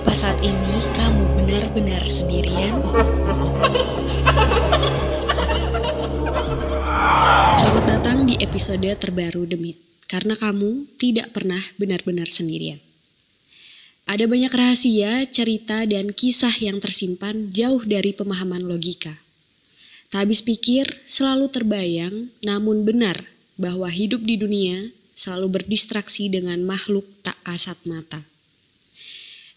Apa saat ini kamu benar-benar sendirian? Selamat datang di episode terbaru Demit, karena kamu tidak pernah benar-benar sendirian. Ada banyak rahasia, cerita, dan kisah yang tersimpan jauh dari pemahaman logika. Tak habis pikir, selalu terbayang, namun benar bahwa hidup di dunia selalu berdistraksi dengan makhluk tak kasat mata.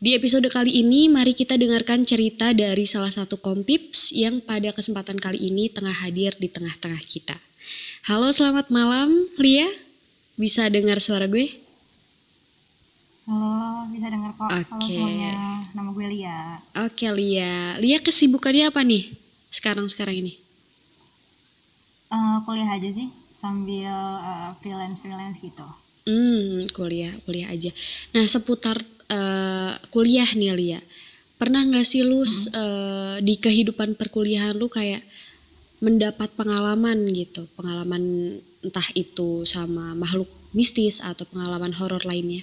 Di episode kali ini, mari kita dengarkan cerita dari salah satu kompips yang pada kesempatan kali ini tengah hadir di tengah-tengah kita. Halo, selamat malam, Lia. Bisa dengar suara gue? Halo, bisa dengar kok. Halo Oke. semuanya, nama gue Lia. Oke, Lia. Lia kesibukannya apa nih sekarang-sekarang ini? Eh, kuliah aja sih, sambil eh, freelance-freelance gitu. Hmm, kuliah, kuliah aja. Nah, seputar eh, kuliah nih, Lia. Pernah nggak sih lu s- eh, di kehidupan perkuliahan lu kayak mendapat pengalaman gitu, pengalaman entah itu sama makhluk mistis atau pengalaman horor lainnya?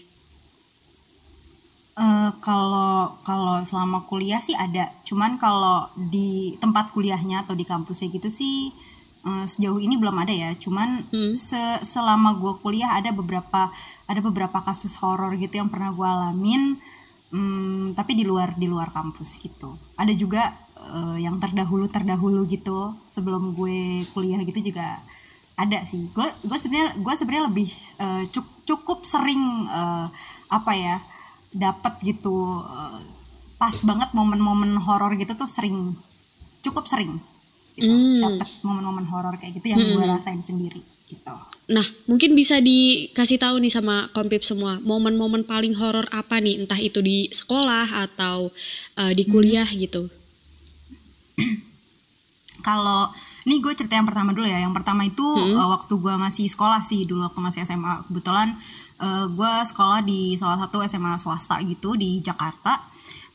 Eh, Kalau kalau selama kuliah sih ada, cuman kalau di tempat kuliahnya atau di kampusnya gitu sih eh, sejauh ini belum ada ya. Cuman Hmm. se- selama gue kuliah ada beberapa ada beberapa kasus horor gitu yang pernah gue alamin. Hmm, tapi di luar di luar kampus gitu. Ada juga eh, yang terdahulu terdahulu gitu sebelum gue kuliah gitu juga ada sih. Gue gue sebenarnya gue sebenarnya lebih eh, cuk- cukup sering eh, apa ya dapat gitu eh, pas banget momen-momen horor gitu tuh sering cukup sering gitu Hmm. dapat momen-momen horor kayak gitu yang gue rasain sendiri gitu. Nah, mungkin bisa dikasih tahu nih sama kompip semua, momen-momen paling horor apa nih, entah itu di sekolah atau eh, di kuliah gitu. Kalau ini gue cerita yang pertama dulu ya. Yang pertama itu eh, waktu gue masih sekolah sih dulu waktu masih SMA. Kebetulan eh, gue sekolah di salah satu SMA swasta gitu di Jakarta.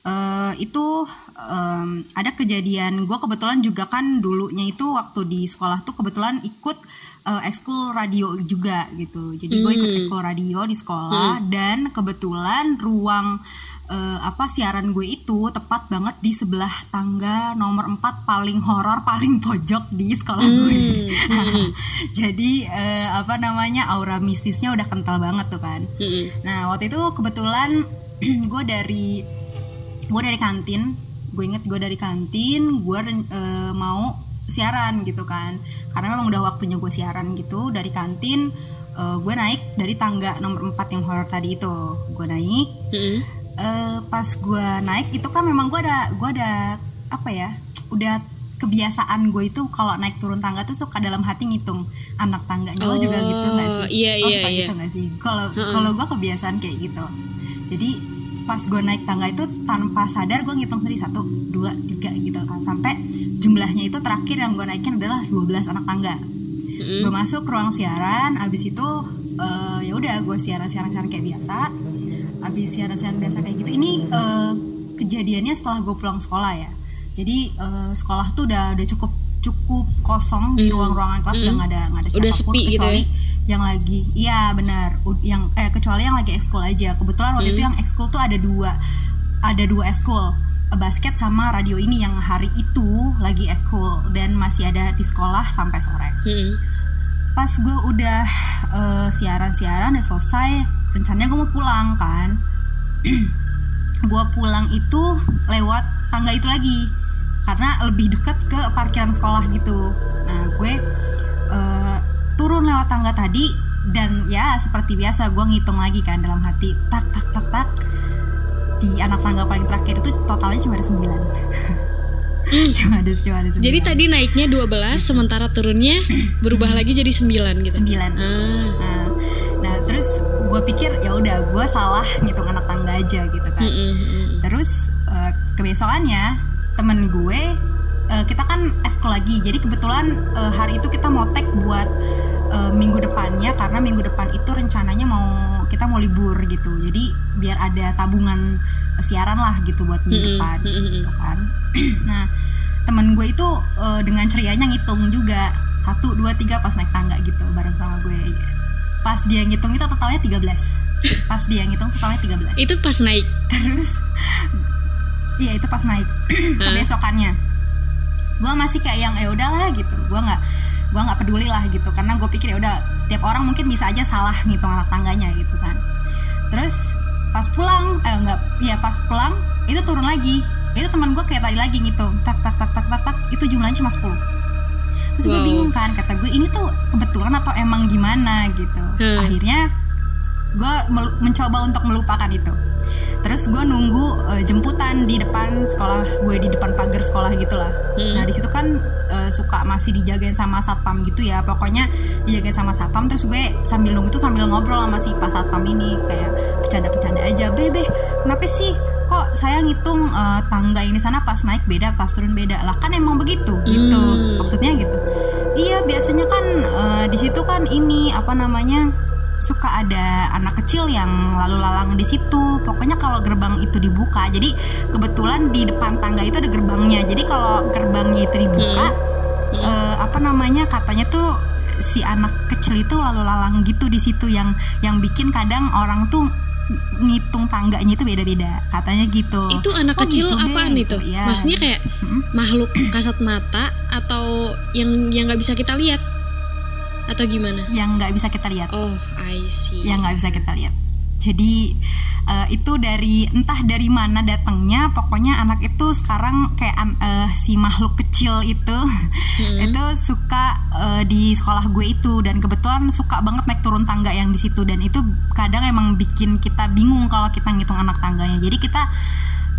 Eh, itu em, ada kejadian gue kebetulan juga kan dulunya itu waktu di sekolah tuh kebetulan ikut eh, ekskul radio juga gitu. Jadi gue ikut ekskul radio di sekolah dan kebetulan ruang eh, apa siaran gue itu tepat banget di sebelah tangga nomor 4 paling horor paling pojok di sekolah gue. Jadi eh, apa namanya aura mistisnya udah kental banget tuh kan. Mm-mm. Nah waktu itu kebetulan gue dari gue dari kantin, gue inget gue dari kantin, gue eh, mau siaran gitu kan, karena memang udah waktunya gue siaran gitu dari kantin, eh, gue naik dari tangga nomor 4 yang horor tadi itu, gue naik, Mm-mm. eh, pas gue naik itu kan memang gue ada gue ada apa ya, udah kebiasaan gue itu kalau naik turun tangga tuh suka dalam hati ngitung anak tangganya lo juga gitu nggak Oh, sih? iya, Lo iya, suka iya. gitu nggak sih? Kalau kalau gue kebiasaan kayak gitu. Jadi pas gue naik tangga itu tanpa sadar gue ngitung tadi satu, dua, tiga gitu kan sampai jumlahnya itu terakhir yang gue naikin adalah 12 anak tangga. Mm-mm. Gue masuk ke ruang siaran, abis itu eh, ya udah gue siaran siaran siaran kayak biasa. Abis siaran siaran biasa kayak gitu. Ini eh, kejadiannya setelah gue pulang sekolah ya. Jadi eh, sekolah tuh udah udah cukup cukup kosong di Mm. ruang-ruangan kelas udah Mm. nggak ada nggak ada Udah siapa pun gitu kecuali ya? yang lagi iya benar yang eh kecuali yang lagi ekskul aja kebetulan waktu Hmm. itu yang ekskul tuh ada dua ada dua ekskul basket sama radio ini yang hari itu lagi ekskul dan masih ada di sekolah sampai sore. Mm-mm. pas gue udah eh, siaran-siaran udah selesai rencananya gue mau pulang kan. Gue pulang itu lewat tangga itu lagi karena lebih deket ke parkiran sekolah gitu. Nah gue eh, turun lewat tangga tadi dan ya seperti biasa gue ngitung lagi kan dalam hati tak tak tak tak di anak tangga paling terakhir itu totalnya cuma ada sembilan cuma ada cuma ada sembilan Jadi tadi naiknya 12 sementara turunnya berubah lagi jadi 9 gitu. sembilan Ah. Nah, nah terus gue pikir ya udah gue salah ngitung anak tangga aja gitu kan. Mm-mm, mm-mm. Terus eh, kebesokannya temen gue eh, kita kan eskul lagi. Jadi kebetulan eh, hari itu kita mau tag buat eh, minggu depannya karena minggu depan itu rencananya mau kita mau libur gitu. Jadi biar ada tabungan siaran lah gitu buat minggu Mm-mm, depan gitu kan. nah temen gue itu eh, dengan cerianya ngitung juga. Satu dua tiga pas naik tangga gitu bareng sama gue. Pas dia ngitung itu totalnya 13 pas dia ngitung totalnya 13 itu pas naik. Terus iya itu pas naik. Kebesokannya. Gue masih kayak yang ya udahlah gitu. Gue nggak gue nggak peduli lah gitu. Karena gue pikir ya udah setiap orang mungkin bisa aja salah ngitung anak tangganya gitu kan. Terus pas pulang eh nggak ya pas pulang itu turun lagi. Itu teman gue kayak tadi lagi ngitung tak tak tak tak tak tak itu jumlahnya cuma 10 terus gue Wow. bingung kan kata gue ini tuh kebetulan atau emang gimana? Gitu. Hmm. akhirnya gue mencoba untuk melupakan itu terus gue nunggu eh, jemputan di depan sekolah gue di depan pagar sekolah gitulah Hmm. nah di situ kan eh, suka masih dijagain sama satpam gitu ya. Pokoknya dijagain sama satpam. Terus gue sambil nunggu tuh sambil ngobrol sama si pas satpam ini. Kayak bercanda-bercanda aja. Bebe kenapa sih kok saya ngitung eh, tangga ini sana pas naik beda pas turun beda? Lah kan emang begitu gitu. Hmm. maksudnya gitu. Iya biasanya kan eh, di situ kan ini apa namanya suka ada anak kecil yang lalu lalang di situ. Pokoknya kalau gerbang itu dibuka jadi kebetulan di depan tangga itu ada gerbangnya. Jadi kalau gerbangnya itu dibuka eh, apa namanya katanya tuh si anak kecil itu lalu lalang gitu di situ. Yang yang bikin kadang orang tuh ngitung tangganya itu beda-beda. Katanya gitu. Itu anak Oh, kecil gitu deh, apaan gitu, itu? Ya. maksudnya kayak Mm-mm. makhluk kasat mata atau yang yang nggak bisa kita lihat atau gimana yang nggak bisa kita lihat oh I see yang nggak bisa kita lihat. Jadi eh, itu dari entah dari mana datangnya, pokoknya anak itu sekarang kayak eh, si makhluk kecil itu Hmm. itu suka eh, di sekolah gue itu dan kebetulan suka banget naik turun tangga yang di situ dan itu kadang emang bikin kita bingung kalau kita ngitung anak tangganya. Jadi kita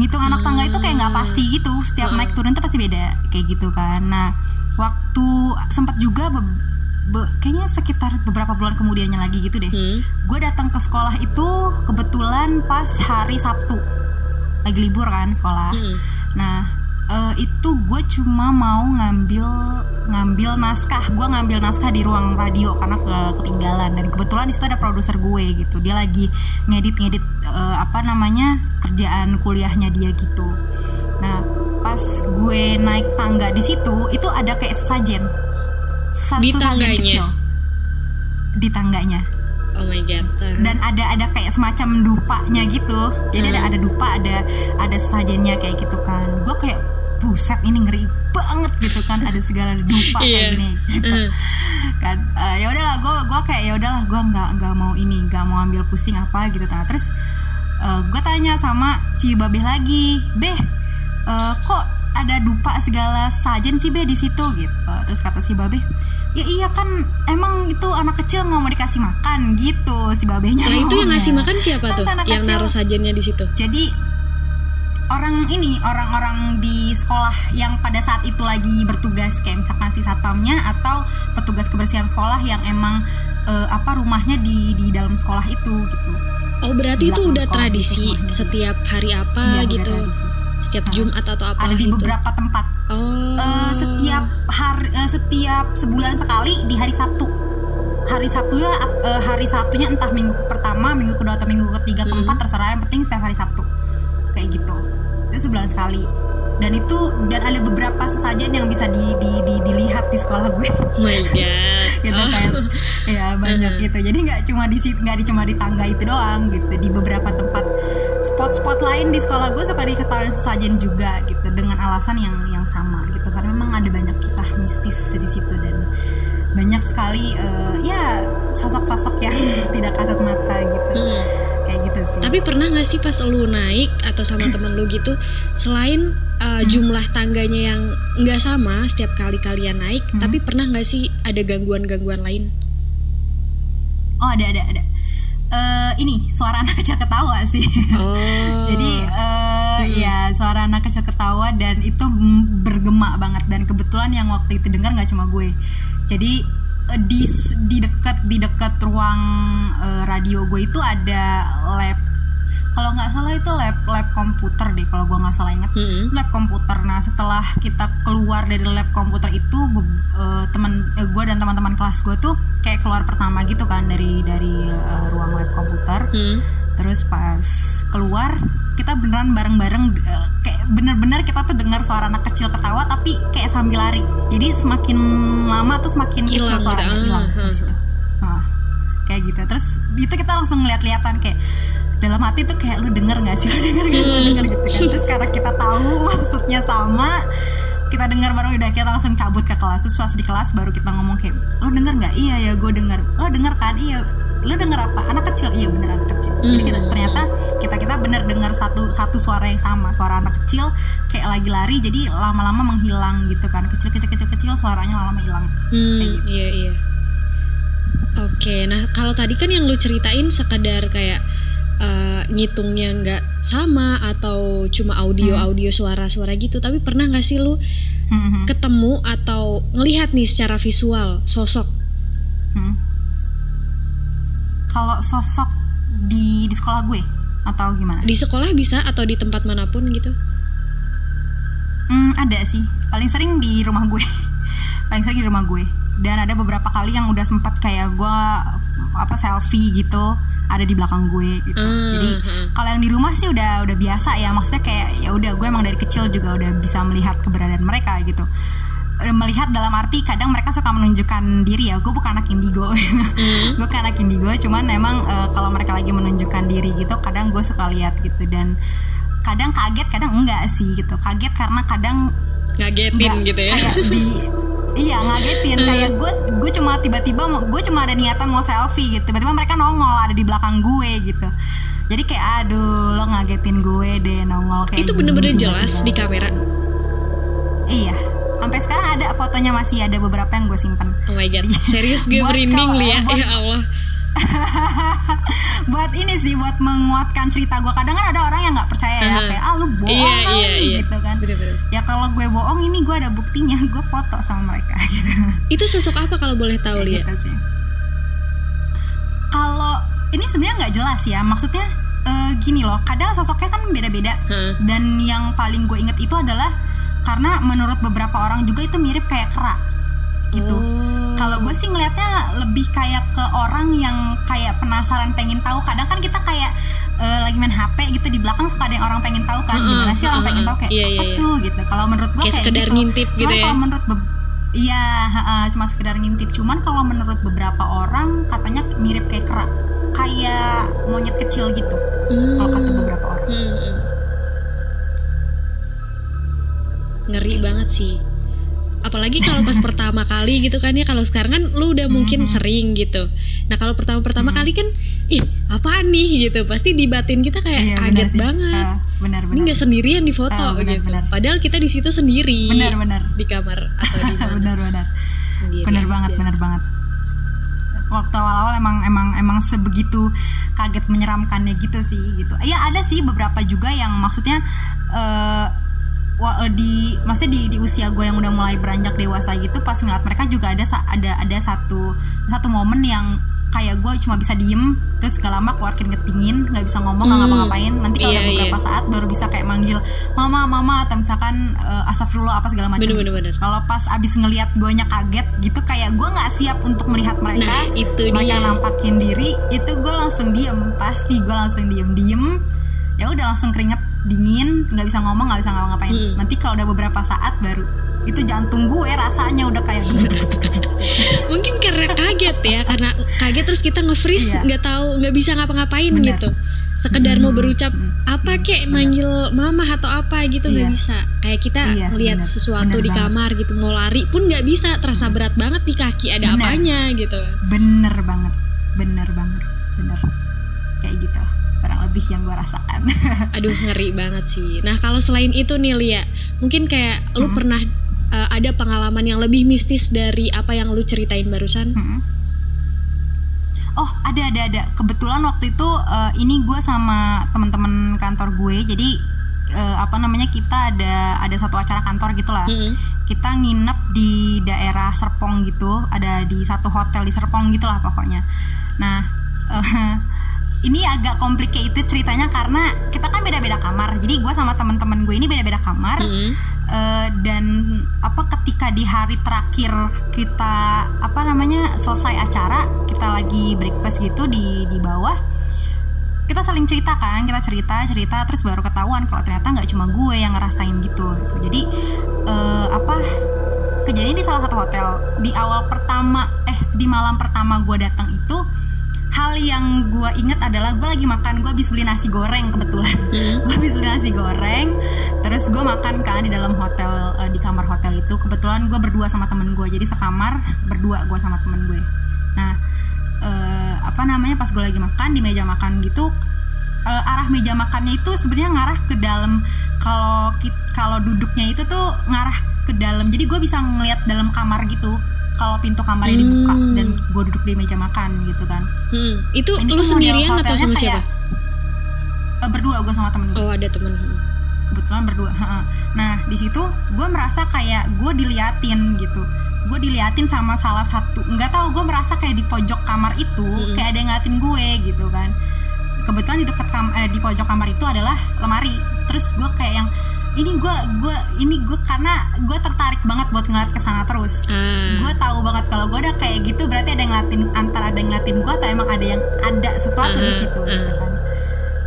ngitung anak tangga itu kayak nggak pasti gitu, setiap Hmm. naik turun itu pasti beda kayak gitu kan. Nah waktu sempat juga be- kayaknya sekitar beberapa bulan kemudiannya lagi gitu deh. Hmm. gue datang ke sekolah itu kebetulan pas hari Sabtu. Lagi libur kan sekolah. Hmm. nah eh, itu gue cuma mau ngambil ngambil naskah. Gue ngambil naskah di ruang radio karena ke ketinggalan. Dan kebetulan di situ ada produser gue gitu. Dia lagi ngedit ngedit eh, apa namanya kerjaan kuliahnya dia gitu. Nah pas gue naik tangga di situ itu ada kayak sesajen Sa- Di tangganya? kecil. di tangganya oh my god Uh-huh. dan ada ada kayak semacam dupanya gitu jadi ada Hmm. ada dupa ada ada sajennya kayak gitu kan gue kayak buset ini ngeri banget gitu kan ada segala dupa Iya. kayak gini gitu Hmm. kan Eh, ya udahlah gue gue kayak ya udahlah gue nggak nggak mau ini nggak mau ambil pusing apa gitu nah terus gue tanya sama si babeh lagi beh eh, kok ada dupa segala sajen sih beh di situ gitu terus kata si babeh ya iya kan emang itu anak kecil nggak mau dikasih makan gitu si babehnya Lah itu yang ngasih makan siapa Kan tuh? anak Yang kecil. naruh sajennya di situ. jadi orang ini orang-orang di sekolah yang pada saat itu lagi bertugas kayak misalkan si satpamnya atau petugas kebersihan sekolah yang emang eh, apa rumahnya di di dalam sekolah itu gitu Oh berarti itu udah tradisi semuanya. setiap hari apa udah gitu. tradisi. Setiap Nah, Jumat atau apa ada di gitu. beberapa tempat Oh. Eh, setiap hari eh, setiap sebulan sekali di hari Sabtu hari Sabtunya eh, hari Sabtunya entah minggu pertama minggu kedua atau minggu ketiga Hmm. keempat terserah yang penting setiap hari Sabtu kayak gitu itu sebulan sekali dan itu dan ada beberapa sesajen yang bisa di, di- di- dilihat di sekolah gue Oh my god. gitu Oh. kan ya banyak Mhm. gitu jadi nggak cuma di nggak di cuma di tangga itu doang gitu di beberapa tempat spot-spot lain di sekolah gue suka diketahui sesajen juga gitu dengan alasan yang yang sama gitu karena memang ada banyak kisah mistis di situ dan banyak sekali eh, ya sosok-sosok yang tidak kasat mata gitu Hmm. Kayak gitu sih Tapi pernah gak sih pas lu naik atau sama temen lu gitu, selain uh, Hmm. jumlah tangganya yang nggak sama setiap kali kalian naik, Hmm. tapi pernah gak sih ada gangguan-gangguan lain? oh ada ada ada Eh, ini suara anak kecil ketawa sih Oh. Jadi eh, Hmm. ya suara anak kecil ketawa dan itu bergema banget dan kebetulan yang waktu itu dengar nggak cuma gue. Jadi di di dekat di dekat ruang eh, radio gue itu ada lab. Kalau nggak salah itu lab lab komputer deh kalau gue nggak salah ingat Hmm. lab komputer. Nah setelah kita keluar dari lab komputer itu be- eh, teman eh, gue dan teman-teman kelas gue tuh kayak keluar pertama gitu kan dari dari eh, ruang lab komputer. Hmm. Terus pas keluar kita beneran bareng-bareng eh, kayak bener-bener kita tuh dengar suara anak kecil ketawa tapi kayak sambil lari. Jadi semakin lama tuh semakin kecil suaranya gitu. hilang. Ah. Nah, kayak kayak gitu. Terus itu kita langsung ngeliat-liatan kayak dalam hati tuh kayak lu denger gak sih? Lu denger gak sih? Lu denger gitu kan? Terus karena kita tahu maksudnya sama kita dengar baru udah kita langsung cabut ke kelas. Terus pas di kelas baru kita ngomong kayak lo denger nggak? Iya ya gue denger. Lo denger kan? Iya lo denger apa anak kecil iya bener anak kecil jadi kita, Hmm. ternyata kita kita bener dengar satu satu suara yang sama suara anak kecil kayak lagi lari jadi lama-lama menghilang gitu kan kecil kecil kecil kecil suaranya lama-lama hilang Hmm, Kayak gitu. iya iya. Oke, nah kalau tadi kan yang lu ceritain sekedar kayak eh, ngitungnya nggak sama atau cuma audio audio suara-suara gitu, tapi pernah nggak sih lu Hmm, ketemu atau ngelihat nih secara visual sosok? Kalau sosok di di sekolah gue atau gimana Di sekolah bisa atau di tempat mana pun gitu? Hmm, ada sih. Paling sering di rumah gue. Paling sering di rumah gue. Dan ada beberapa kali yang udah sempat kayak gue apa selfie gitu ada di belakang gue gitu. Ah, Jadi kalau yang di rumah sih udah udah biasa ya. Maksudnya kayak ya udah gue emang dari kecil juga udah bisa melihat keberadaan mereka gitu. Melihat dalam arti kadang mereka suka menunjukkan diri ya. Gue bukan anak indigo. Hmm. gue kan anak indigo cuman memang eh, kalau mereka lagi menunjukkan diri gitu kadang gue suka lihat gitu dan kadang kaget kadang enggak sih gitu kaget karena kadang Ngagetin nggak gitu ya? kayak di iya ngagetin kayak gue gue cuma tiba-tiba gue cuma ada niatan mau selfie gitu tiba-tiba mereka nongol ada di belakang gue gitu jadi kayak aduh lo ngagetin gue deh nongol kayak Itu bener-bener jelas di kamera. iya sampai sekarang ada fotonya masih ada beberapa yang gue simpen Oh my god, serius gue merinding kalau- Lia, buat- ya Allah. buat ini sih buat menguatkan cerita gue kadang kan ada orang yang nggak percaya ya Aha. kayak ah lu bohong Iya, kali iya, iya. gitu kan Bener-bener. ya kalau gue bohong ini gue ada buktinya gue foto sama mereka gitu Itu sosok apa kalau boleh tahu Lia? gitu sih kalau ini sebenarnya nggak jelas ya maksudnya eh, gini loh kadang sosoknya kan beda-beda Hah? dan yang paling gue inget itu adalah karena menurut beberapa orang juga itu mirip kayak kerak gitu Oh. kalau gue sih ngelihatnya lebih kayak ke orang yang kayak penasaran pengen tahu. Kadang kan kita kayak eh, lagi main HP gitu di belakang suka ada yang orang pengen tahu kan gimana sih orang pengen tahu kayak iya, iya, apa iya. tuh gitu. Kalau menurut gue Kayak kayak, sekedar gitu. ngintip Cuman gitu ya? kalau menurut Iya, heeh, cuma sekedar ngintip. Cuman kalau menurut beberapa orang katanya mirip kayak kerak, kayak monyet kecil gitu. Kalau kata Hmm. beberapa orang. Hmm, hmm. Ngeri banget sih. Apalagi kalau pas pertama kali gitu kan ya kalau sekarang kan lu udah mungkin Mhm. sering gitu. Nah, kalau pertama-pertama Mhm. kali kan ih, apaan nih gitu. Pasti di batin kita kayak Iya, benar kaget banget. Eh, Ini benar-benar. nggak sendirian di foto Ah, benar, gitu. benar. Padahal kita di situ sendiri. Benar-benar. Di kamar atau di mana Benar-benar. sendiri. bener banget aja. bener banget waktu awal-awal emang emang emang sebegitu kaget menyeramkannya gitu sih gitu ya ada sih beberapa juga yang maksudnya eh, di maksudnya di, di usia gue yang udah mulai beranjak dewasa gitu pas ngeliat mereka juga ada ada ada satu satu momen yang kayak gue cuma bisa diem terus gak lama keluar keringet dingin nggak bisa ngomong nggak Hmm. ngapa-ngapain nanti kalau Iya, udah beberapa iya. saat baru bisa kayak manggil mama mama atau misalkan eh, astagfirullah apa segala macam kalau pas abis ngelihat gue kaget gitu kayak gue nggak siap untuk melihat mereka Nah, itu mereka dia. nampakin diri itu gue langsung diem pasti gue langsung diem diem ya udah langsung keringet dingin nggak bisa ngomong nggak bisa ngapa-ngapain Mm. nanti kalau udah beberapa saat baru itu jantung gue rasanya udah kayak Mungkin karena kaget ya, karena kaget terus kita nge-freeze Iya. nggak tahu nggak bisa ngapa-ngapain gitu. Sekedar mau Hmm, berucap hmm, apa kek bener. manggil mama atau apa gitu nggak Iya. bisa. Kayak kita Iya, ngelihat bener. sesuatu Bener di banget. kamar gitu mau lari pun nggak bisa, terasa berat banget di kaki ada Bener. apanya gitu. bener banget bener banget lebih yang gue rasakan Aduh ngeri banget sih. Nah kalau selain itu nih Lia, mungkin kayak lu Hmm. pernah uh, ada pengalaman yang lebih mistis dari apa yang lu ceritain barusan? Mm-mm. Oh ada ada ada kebetulan waktu itu eh, ini gue sama teman-teman kantor gue jadi eh, apa namanya kita ada ada satu acara kantor gitulah Mm-mm. kita nginep di daerah Serpong gitu ada di satu hotel di Serpong gitulah pokoknya nah eh, ini agak complicated ceritanya karena kita kan beda-beda kamar jadi gue sama teman-teman gue ini beda-beda kamar Mm-mm. Eh, dan apa ketika di hari terakhir kita apa namanya selesai acara kita lagi breakfast gitu di di bawah kita saling cerita kan kita cerita cerita terus baru ketahuan kalau ternyata nggak cuma gue yang ngerasain gitu, gitu. jadi eh, apa kejadian di salah satu hotel di awal pertama eh di malam pertama gue datang itu hal yang gue inget adalah gue lagi makan gue habis beli nasi goreng kebetulan. Hmm. gue habis beli nasi goreng terus gue makan kan di dalam hotel uh, di kamar hotel itu. Kebetulan gue berdua sama temen gue jadi sekamar berdua gue sama temen gue. Nah uh, apa namanya pas gue lagi makan di meja makan gitu uh, arah meja makannya itu sebenarnya ngarah ke dalam. Kalau kalau duduknya itu tuh ngarah ke dalam. Jadi gue bisa ngeliat dalam kamar gitu kalau pintu kamarnya hmm. dibuka dan gue duduk di meja makan gitu kan. Hmm. itu lu sendirian atau sama siapa? uh, berdua gue sama temen gue oh ada temen. Kebetulan berdua nah di situ gue merasa kayak gue diliatin gitu. Gue diliatin sama salah satu nggak tahu gue merasa kayak di pojok kamar itu hmm. kayak ada yang ngeliatin gue gitu kan. Kebetulan di dekat kam eh, di pojok kamar itu adalah lemari. Terus gue kayak yang ini gue gue ini gue karena gue tertarik banget buat ngeliat ke sana terus hmm. gue tahu banget kalau gue udah kayak gitu berarti ada yang ngeliatin antara ada yang ngeliatin gue atau emang ada yang ada sesuatu hmm. di situ hmm. gitu kan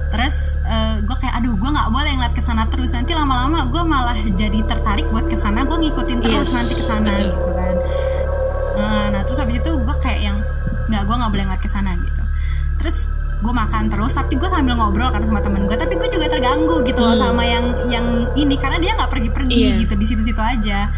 terus uh, eh, gue kayak aduh gue nggak boleh ngeliat ke sana terus nanti lama-lama gue malah jadi tertarik buat ke sana gue ngikutin terus yes, nanti ke sana gitu kan uh, nah terus habis itu gue kayak yang nggak gue nggak boleh ngeliat ke sana gitu terus gue makan terus tapi gue sambil ngobrol kan sama temen gue tapi gue juga terganggu gitu loh hmm. sama yang yang ini karena dia nggak pergi-pergi yeah. gitu di situ-situ aja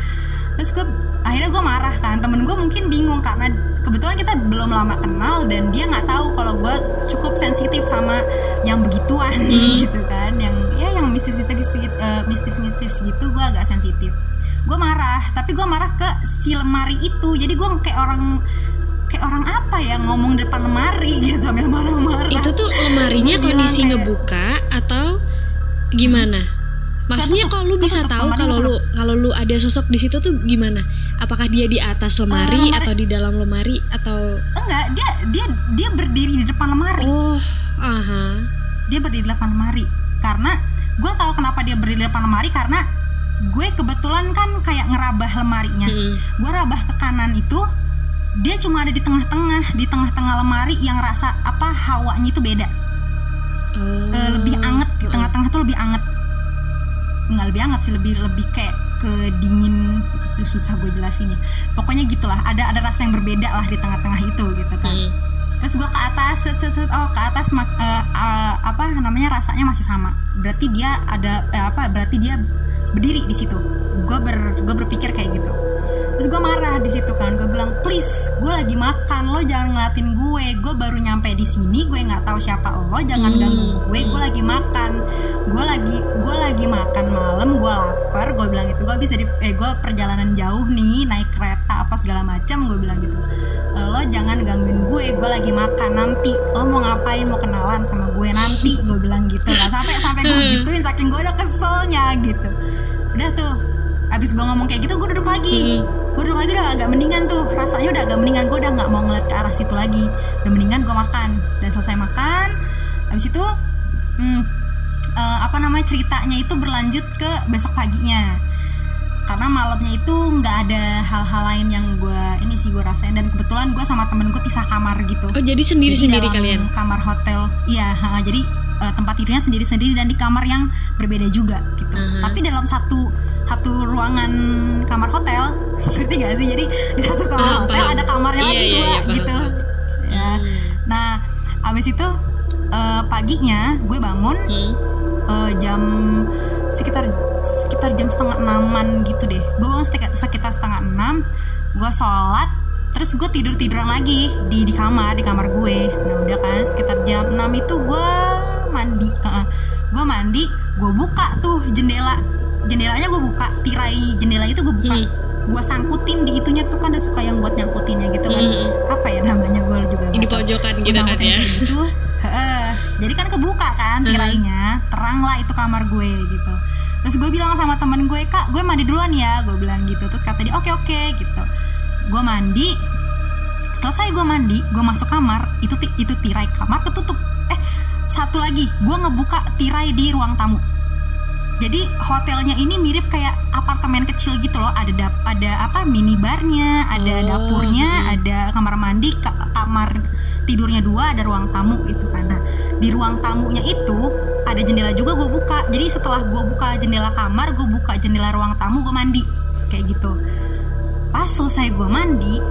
terus gue akhirnya gue marah kan temen gue mungkin bingung karena kebetulan kita belum lama kenal dan dia nggak tahu kalau gue cukup sensitif sama yang begituan hmm. gitu kan yang ya yang mistis-mistis uh, mistis-mistis gitu gue agak sensitif gue marah tapi gue marah ke si lemari itu jadi gue kayak orang kayak orang apa ya ngomong depan lemari gitu sambil marah-marah? Itu tuh lemarinya kondisi kayak, ngebuka atau gimana? Maksudnya kok lu bisa tahu kalau lu kalau lu ada sosok di situ tuh gimana? Apakah dia di atas lemari, uh, lemari atau di dalam lemari atau enggak dia dia dia berdiri di depan lemari. Oh aha. Dia berdiri di depan lemari. Karena gue tahu kenapa dia berdiri di depan lemari karena gue kebetulan kan kayak ngerabah lemarinya. Hmm. gue rabah ke kanan itu dia cuma ada di tengah-tengah di tengah-tengah lemari yang rasa apa hawanya itu beda. Oh. e, lebih anget di tengah-tengah tuh lebih anget. Nggak lebih anget sih lebih lebih kayak ke dingin. Susah gue jelasinnya. Pokoknya gitulah ada ada rasa yang berbeda lah di tengah-tengah itu gitu kan. Hmm. terus gue ke atas set, set, set, oh ke atas uh, uh, apa namanya rasanya masih sama. Berarti dia ada uh, apa berarti dia berdiri di situ. Gue ber gue berpikir kayak gitu terus gue marah di situ kan. Gue bilang please gue lagi makan lo jangan ngeliatin gue. Gue baru nyampe di sini gue nggak tahu siapa lo jangan hmm. ganggu gue. Gue lagi makan. Gue lagi gue lagi makan malam gue lapar. Gue bilang itu gue bisa di eh gue perjalanan jauh nih naik kereta apa segala macam gue bilang gitu. Eh, lo jangan gangguin gue gue lagi makan. Nanti lo mau ngapain? Mau kenalan sama gue nanti. Gue bilang gitu lah. Sampai sampai gue hmm. gituin saking gue udah keselnya gitu. Udah tuh abis gue ngomong kayak gitu gue duduk lagi. Hmm lagi udah agak mendingan tuh. Rasanya udah agak mendingan. Gue udah nggak mau ngeliat ke arah situ lagi. Udah mendingan gue makan. Dan selesai makan habis itu hmm, uh, apa namanya ceritanya itu berlanjut ke besok paginya. Karena malamnya itu nggak ada hal-hal lain yang gue ini sih gue rasain. Dan kebetulan gue sama temen gue pisah kamar gitu. Oh jadi sendiri sendiri kalian? kamar hotel. Iya jadi uh, tempat tidurnya sendiri sendiri dan di kamar yang berbeda juga gitu. Uh -huh. tapi dalam satu satu ruangan kamar hotel ngerti gak sih jadi di satu kamar paham, hotel paham. ada kamarnya iya, lagi iya, dua iya, paham, gitu paham. ya hmm. nah abis itu uh, paginya gue bangun hmm. uh, jam sekitar sekitar jam setengah enaman gitu deh gue bangun sekitar setengah enam gue sholat terus gue tidur tiduran lagi di di kamar di kamar gue nah udah kan sekitar jam 6 itu gue mandi uh, gue mandi gue buka tuh jendela jendelanya gue buka tirai jendela itu gue buka. Hmm. gue sangkutin di itunya tuh kan ada suka yang buat nyangkutinnya gitu kan. Hmm. apa ya namanya gue juga di pojokan gitu kan ya. gitu. jadi kan kebuka kan tirainya hmm. terang lah itu kamar gue gitu. Terus gue bilang sama temen gue kak gue mandi duluan ya gue bilang gitu. Terus kata dia oke okay, oke okay, gitu. Gue mandi selesai gue mandi gue masuk kamar itu itu tirai kamar ketutup. Eh satu lagi gue ngebuka tirai di ruang tamu jadi hotelnya ini mirip kayak apartemen kecil gitu loh. Ada dap ada apa minibarnya ada oh, dapurnya hmm. ada kamar mandi kamar tidurnya dua ada ruang tamu itu karena di ruang tamunya itu ada jendela juga gue buka. Jadi setelah gue buka jendela kamar gue buka jendela ruang tamu gue mandi. Kayak gitu. Pas selesai gue mandi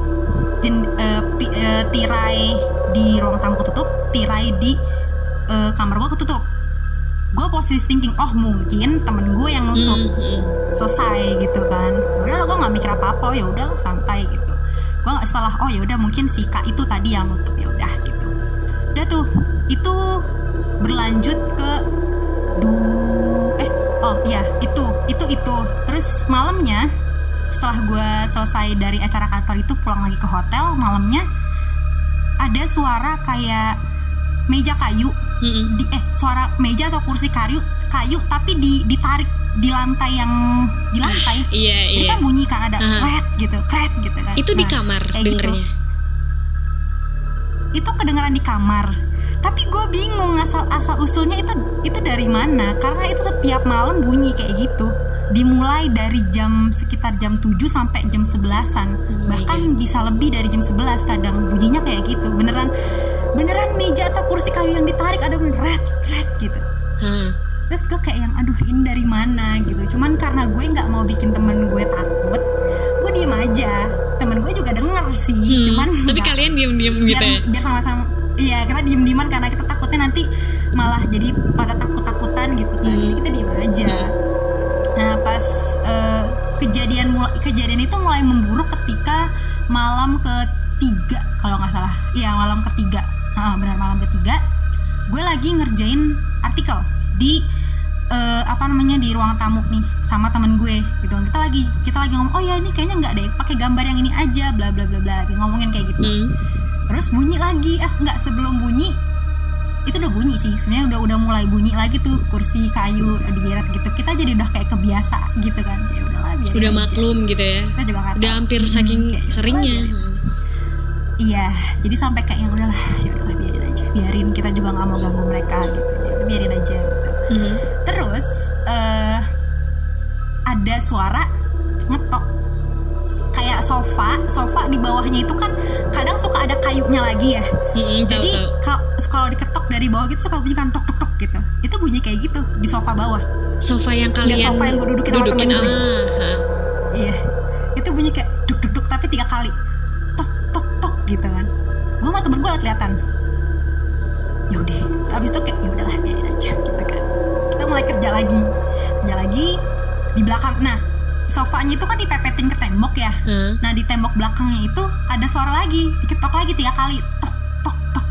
jen, uh, pi, uh, tirai di ruang tamu ketutup tirai di uh, kamar gue ketutup gue positive thinking oh mungkin temen gue yang nutup mm -hmm. selesai gitu kan. Udah gue nggak mikir apa apa oh ya udah santai gitu. Gue nggak setelah oh ya udah mungkin si kak itu tadi yang nutup ya udah gitu. Udah tuh itu berlanjut ke du eh oh iya itu itu itu. Terus malamnya setelah gue selesai dari acara kantor itu pulang lagi ke hotel malamnya ada suara kayak meja kayu mm-hmm. di eh suara meja atau kursi kayu kayu tapi di ditarik di lantai yang di lantai. Iya iya. kan bunyi kan ada uh-huh. red gitu kret gitu kan. Itu nah, di kamar dengernya gitu. itu kedengeran di kamar. Tapi gue bingung asal asal usulnya itu itu dari mana? Karena itu setiap malam bunyi kayak gitu. Dimulai dari jam sekitar jam 7 sampai jam 11-an oh bahkan God. bisa lebih dari jam 11 kadang bunyinya kayak gitu. Beneran beneran meja atau kursi kayu yang ditarik ada red red gitu. Hmm. terus gue kayak yang aduh ini dari mana? gitu. Cuman karena gue nggak mau bikin temen gue takut gue diem aja. Temen gue juga denger sih hmm. cuman tapi kalian diem diem gitu ya? biar sama-sama iya kita diem dieman karena kita takutnya nanti malah jadi pada takut takutan gitu kan. Hmm. jadi kita diem aja. Hmm. nah pas uh, kejadian mulai kejadian itu mulai memburuk ketika malam ketiga kalau nggak salah. Iya malam ketiga nah, benar malam ketiga gue lagi ngerjain artikel di uh, apa namanya di ruang tamu nih sama temen gue gitu. Kita lagi kita lagi ngomong oh ya ini kayaknya nggak deh pakai gambar yang ini aja bla bla bla bla lagi ngomongin kayak gitu. Hmm. Terus bunyi lagi ah nggak sebelum bunyi itu udah bunyi sih. Sebenarnya udah udah mulai bunyi lagi tuh kursi kayu digeret gitu. Kita jadi udah kayak kebiasa gitu kan. Ya udahlah biar udah maklum gitu ya. Kita juga udah hampir hmm, saking hmm, seringnya. Iya jadi sampai kayak yang udahlah ya udahlah biarin aja. Biarin kita juga nggak mau ganggu mereka gitu. Jadi biarin aja gitu. Hmm. terus uh, ada suara ngetok. Kayak sofa sofa di bawahnya itu kan kadang suka ada kayunya lagi ya. Hmm, jadi kalau diketok dari bawah gitu suka bunyi kan tok tok tok gitu. Itu bunyi kayak gitu di sofa bawah. Sofa yang kalian ya, sofa yang gue dudukin, dudukin. sama temen gue. Iya. Itu bunyi kayak gitu kan. Gue sama temen gue liat kelihatan. Ya udah habis itu kayak ya udahlah biarin aja gitu kan. Kita mulai kerja lagi. Kerja lagi di belakang. Nah sofanya itu kan dipepetin ke tembok ya. Hmm. nah di tembok belakangnya itu ada suara lagi. Diketok lagi tiga kali. Tok tok tok.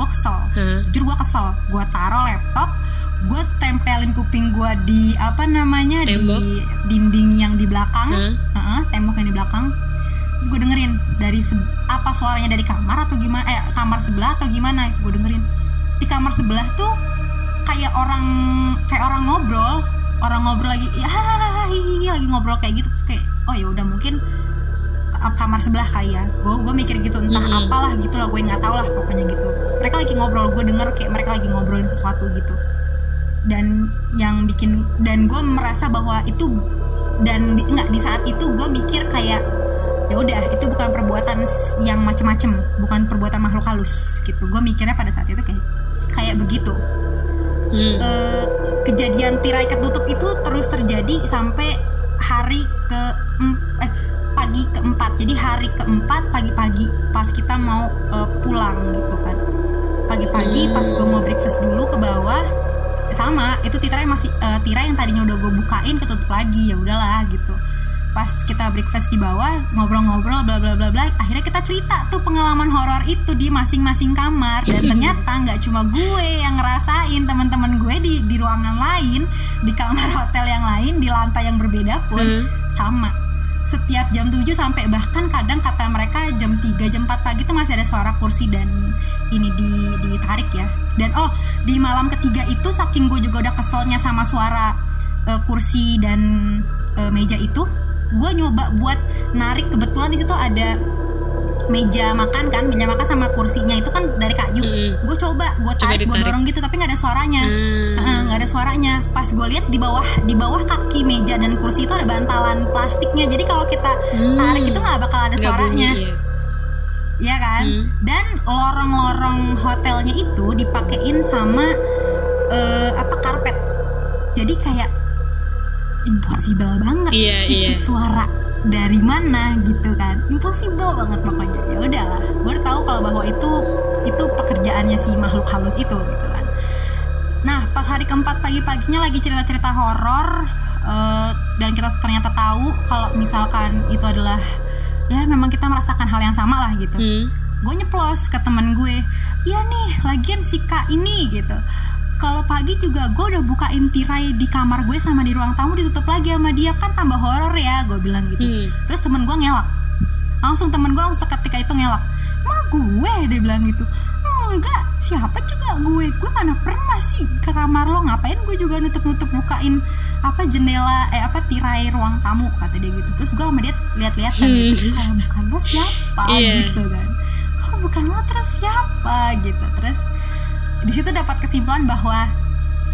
Gue kesel. Hmm. jujur gue kesel. Gue taruh laptop gue tempelin kuping gue di apa namanya tembok. di dinding yang di belakang. Hmm. uh -uh, tembok yang di belakang terus gue dengerin dari apa suaranya dari kamar atau gimana eh kamar sebelah atau gimana gue dengerin. Di kamar sebelah tuh kayak orang kayak orang ngobrol orang ngobrol lagi ya hihihi lagi ngobrol kayak gitu terus kayak oh ya udah mungkin kamar sebelah kali ya gue gue mikir gitu entah mm -hmm. apalah gitu lah gue nggak tahu lah pokoknya gitu. Mereka lagi ngobrol gue denger kayak mereka lagi ngobrolin sesuatu gitu. Dan yang bikin dan gue merasa bahwa itu dan nggak di saat itu gue mikir kayak ya udah itu bukan perbuatan yang macem-macem bukan perbuatan makhluk halus gitu. Gue mikirnya pada saat itu kayak kayak begitu. Hmm. uh, kejadian tirai ketutup itu terus terjadi sampai hari ke eh pagi keempat. Jadi hari keempat pagi-pagi pas kita mau uh, pulang gitu kan. Pagi-pagi hmm. pas gue mau breakfast dulu ke bawah sama itu tirai masih uh, tirai yang tadinya udah gue bukain ketutup lagi ya udahlah gitu pas kita breakfast di bawah ngobrol-ngobrol bla bla bla bla akhirnya kita cerita tuh pengalaman horor itu di masing-masing kamar. Dan ternyata nggak cuma gue yang ngerasain teman-teman gue di di ruangan lain di kamar hotel yang lain di lantai yang berbeda pun hmm. sama. Setiap jam 7 sampai bahkan kadang kata mereka jam 3 jam 4 pagi itu masih ada suara kursi dan ini di ditarik ya. Dan oh di malam ketiga itu saking gue juga udah keselnya sama suara uh, kursi dan uh, meja itu gue nyoba buat narik kebetulan di situ ada meja makan kan meja makan sama kursinya itu kan dari kayu mm. gue coba gue tarik gue dorong gitu tapi nggak ada suaranya nggak mm. ada suaranya pas gue lihat di bawah di bawah kaki meja dan kursi itu ada bantalan plastiknya jadi kalau kita mm. tarik itu nggak bakal ada suaranya bunyi, iya. ya kan mm. dan lorong-lorong hotelnya itu dipakein sama uh, apa karpet jadi kayak impossible banget. Iya, itu iya. suara dari mana gitu kan. Impossible banget pokoknya. Ya udahlah gue tahu kalau bahwa itu itu pekerjaannya si makhluk halus itu gitu kan. Nah pas hari keempat pagi-paginya lagi cerita-cerita horor uh, dan kita ternyata tahu kalau misalkan itu adalah ya memang kita merasakan hal yang sama lah gitu. Hmm. gue nyeplos ke temen gue iya nih lagian si kak ini gitu kalau pagi juga gue udah bukain tirai di kamar gue sama di ruang tamu ditutup lagi sama dia. Kan tambah horor ya gue bilang gitu. Hmm. terus temen gue ngelak. Langsung temen gue langsung seketika itu ngelak. Emang gue? dia bilang gitu. Enggak siapa juga gue? Gue mana pernah sih ke kamar lo? Ngapain gue juga nutup nutup bukain apa jendela eh apa tirai ruang tamu? kata dia gitu. Terus gue sama dia lihat-lihat kan hmm. gitu. Kalau bukan lo siapa? Yeah. gitu kan. Kalau bukan lo terus siapa? gitu. Terus di situ dapat kesimpulan bahwa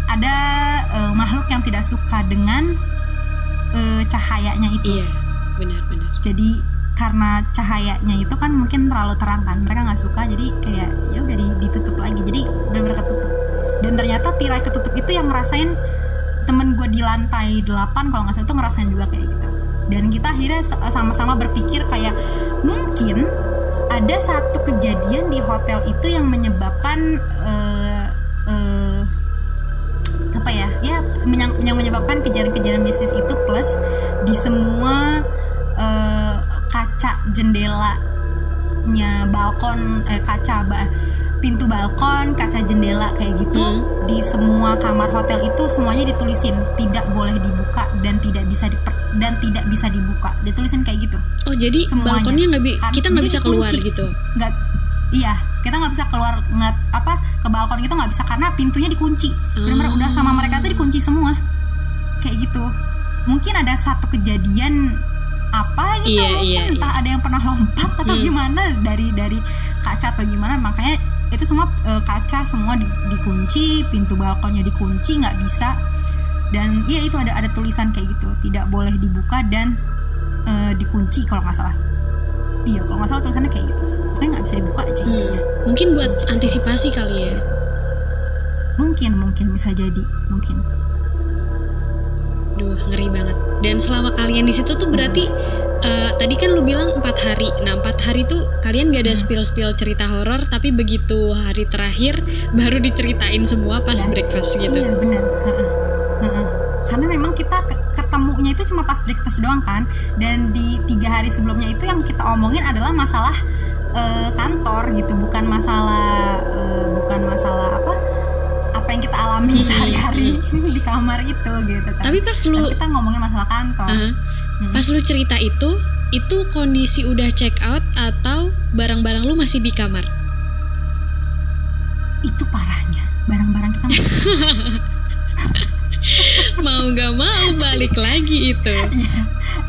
ada uh, makhluk yang tidak suka dengan uh, cahayanya itu. Iya, benar-benar. Jadi karena cahayanya itu kan mungkin terlalu terang kan, mereka nggak suka, jadi kayak ya udah ditutup lagi, jadi benar-benar ketutup. Dan ternyata tirai ketutup itu yang ngerasain temen gue di lantai 8 kalau nggak salah itu ngerasain juga kayak gitu. Dan kita akhirnya sama-sama berpikir kayak mungkin ada satu kejadian di hotel itu yang menyebabkan uh, uh, apa ya? Ya yang menyebabkan kejadian-kejadian bisnis itu plus di semua uh, kaca jendelanya balkon eh, kaca bah, pintu balkon kaca jendela kayak gitu hmm. di semua kamar hotel itu semuanya ditulisin tidak boleh dibuka dan tidak bisa diper dan tidak bisa dibuka ditulisin kayak gitu oh jadi Semuanya. balkonnya nggak bi kan, kita nggak bisa keluar dikunci. gitu nggak iya kita nggak bisa keluar nggak apa ke balkon itu nggak bisa karena pintunya dikunci hmm. benar-benar udah sama mereka tuh dikunci semua kayak gitu mungkin ada satu kejadian apa gitu iya, mungkin iya, entah iya. ada yang pernah lompat atau hmm. gimana dari dari kaca atau gimana makanya itu semua e, kaca semua di, dikunci pintu balkonnya dikunci nggak bisa. Dan iya itu ada ada tulisan kayak gitu tidak boleh dibuka dan uh, dikunci kalau nggak salah. Iya kalau nggak salah tulisannya kayak gitu. Pokoknya nggak bisa dibuka aja hmm. mungkin buat kunci antisipasi kali ya. Mungkin mungkin bisa jadi mungkin. Duh ngeri banget dan selama kalian di situ tuh berarti uh, tadi kan lu bilang empat hari. Nah empat hari tuh kalian gak ada hmm. spill spill cerita horor tapi begitu hari terakhir baru diceritain semua pas ya. breakfast gitu. Iya benar. Karena memang kita ketemunya itu cuma pas breakfast doang kan? Dan di tiga hari sebelumnya itu yang kita omongin adalah masalah uh, kantor gitu. Bukan masalah uh, bukan masalah apa yang kita alami sehari-hari di kamar itu gitu kan. Tapi pas lu kita ngomongin masalah kantor. Uh, hmm. pas lu cerita itu itu kondisi udah check out atau barang-barang lu masih di kamar? Itu parahnya. Barang-barang kita mau nggak mau balik lagi itu. Iya.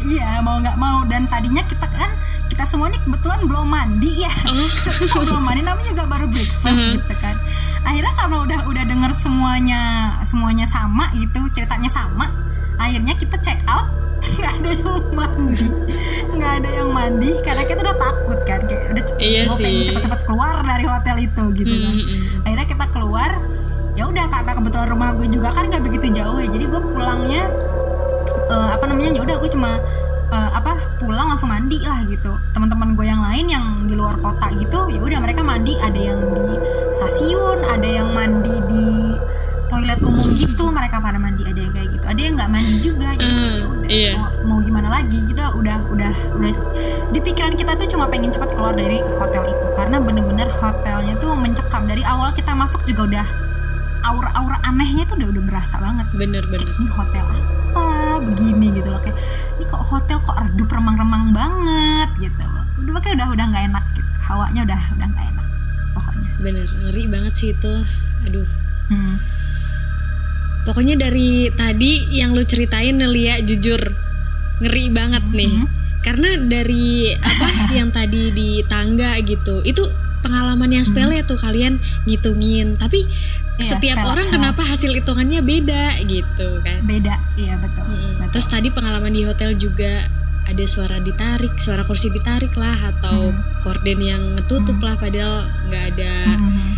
Iya mau nggak mau. Dan tadinya kita kan kita semua ini kebetulan belum mandi ya. Oh. belum mandi namanya juga baru breakfast uh -huh. gitu kan akhirnya karena udah udah denger semuanya semuanya sama gitu ceritanya sama akhirnya kita check out. Nggak ada yang mandi. Nggak ada yang mandi karena kita udah takut kan kayak udah iya mau pengen cepet-cepet keluar dari hotel itu gitu kan. mm -hmm. akhirnya kita keluar ya udah karena kebetulan rumah gue juga kan nggak begitu jauh ya jadi gue pulangnya uh, apa namanya ya udah gue cuma uh, apa pulang langsung mandi lah gitu. Teman-teman gue yang lain yang di luar kota gitu ya udah mereka mandi. Ada yang di stasiun ada yang mandi di toilet umum gitu. Mereka pada mandi ada yang kayak gitu. Ada yang nggak mandi juga jadi mm, ya udah iya. mau, mau gimana lagi kita udah udah udah. Di pikiran kita tuh cuma pengen cepat keluar dari hotel itu. Karena bener-bener hotelnya tuh mencekam. Dari awal kita masuk juga udah aura-aura anehnya tuh udah udah berasa banget. Bener-bener ini hotel apa begini gitu loh kayak ini kok hotel kok redup remang-remang banget gitu udah pakai udah udah nggak enak gitu. Hawanya udah udah nggak enak pokoknya. Bener ngeri banget sih itu. Aduh. Hmm. pokoknya dari tadi yang lu ceritain Nelia jujur ngeri banget nih. Hmm. karena dari apa yang tadi di tangga gitu itu pengalaman yang sepele hmm. tuh kalian ngitungin tapi iya, setiap sepele. orang kenapa hasil hitungannya beda gitu kan beda iya betul, hmm. betul terus tadi pengalaman di hotel juga ada suara ditarik suara kursi ditarik lah atau hmm. korden yang ngetutup hmm. lah padahal nggak ada hmm.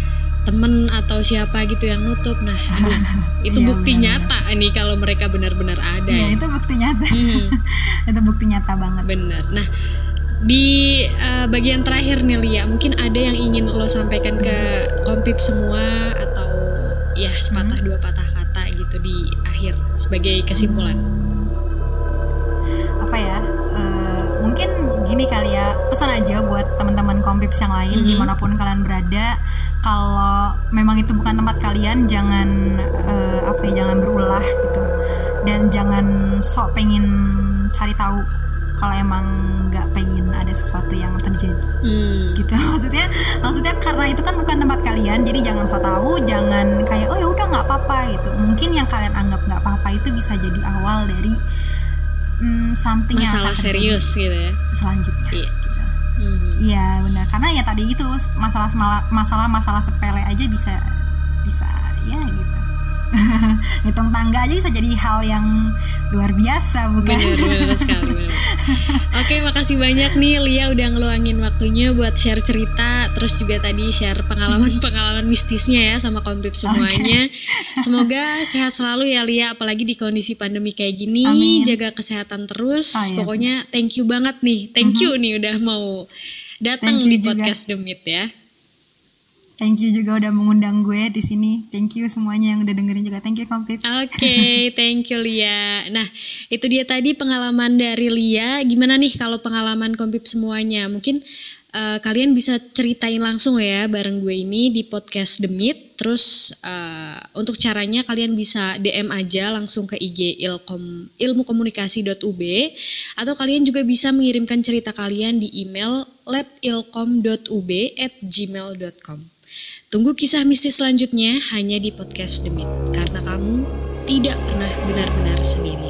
temen atau siapa gitu yang nutup nah aduh, itu Iya, bukti benar. nyata nih kalau mereka benar-benar ada Iya ya. itu bukti nyata Hmm, itu bukti nyata banget bener nah di eh, bagian terakhir nih Lia mungkin ada yang ingin lo sampaikan ke kompip semua atau ya sepatah dua patah kata gitu di akhir sebagai kesimpulan? Apa ya? Eh, mungkin gini kali ya pesan aja buat teman-teman kompips yang lain Mhm. di mana pun kalian berada. Kalau memang itu bukan tempat kalian jangan eh, apa ya jangan berulah gitu. Dan jangan sok pengen cari tahu kalau emang nggak pengen ada sesuatu yang terjadi. Hmm, gitu. Maksudnya maksudnya karena itu kan bukan tempat kalian jadi jangan so tahu jangan kayak oh ya udah nggak apa-apa gitu. Mungkin yang kalian anggap nggak apa-apa itu bisa jadi awal dari mm, something yang masalah akan terjadi serius gitu ya? selanjutnya. Iya. gitu. Hmm. iya benar. Karena ya tadi itu masalah masalah masalah sepele aja bisa bisa ya gitu hitung tangga aja bisa jadi hal yang luar biasa bukan Bener, bener sekali bener. Oke makasih banyak nih Lia udah ngeluangin waktunya buat share cerita Terus juga tadi share pengalaman-pengalaman mistisnya ya sama kompip semuanya Semoga sehat selalu ya Lia Apalagi di kondisi pandemi kayak gini Amin. Jaga kesehatan terus Oh, iya. Pokoknya thank you banget nih Thank you nih udah mau datang di juga. podcast Meet ya thank you juga udah mengundang gue di sini thank you semuanya yang udah dengerin juga thank you kompips Oke, thank you Lia. Nah, itu dia tadi pengalaman dari Lia. Gimana nih kalau pengalaman kompip semuanya? Mungkin eh, kalian bisa ceritain langsung ya bareng gue ini di podcast The Meet. Terus eh, untuk caranya kalian bisa DM aja langsung ke IG ilkom ilmukomunikasi.ub atau kalian juga bisa mengirimkan cerita kalian di email labilkom.ub@gmail.com. Tunggu kisah mistis selanjutnya hanya di podcast Meet, karena kamu tidak pernah benar-benar sendirian.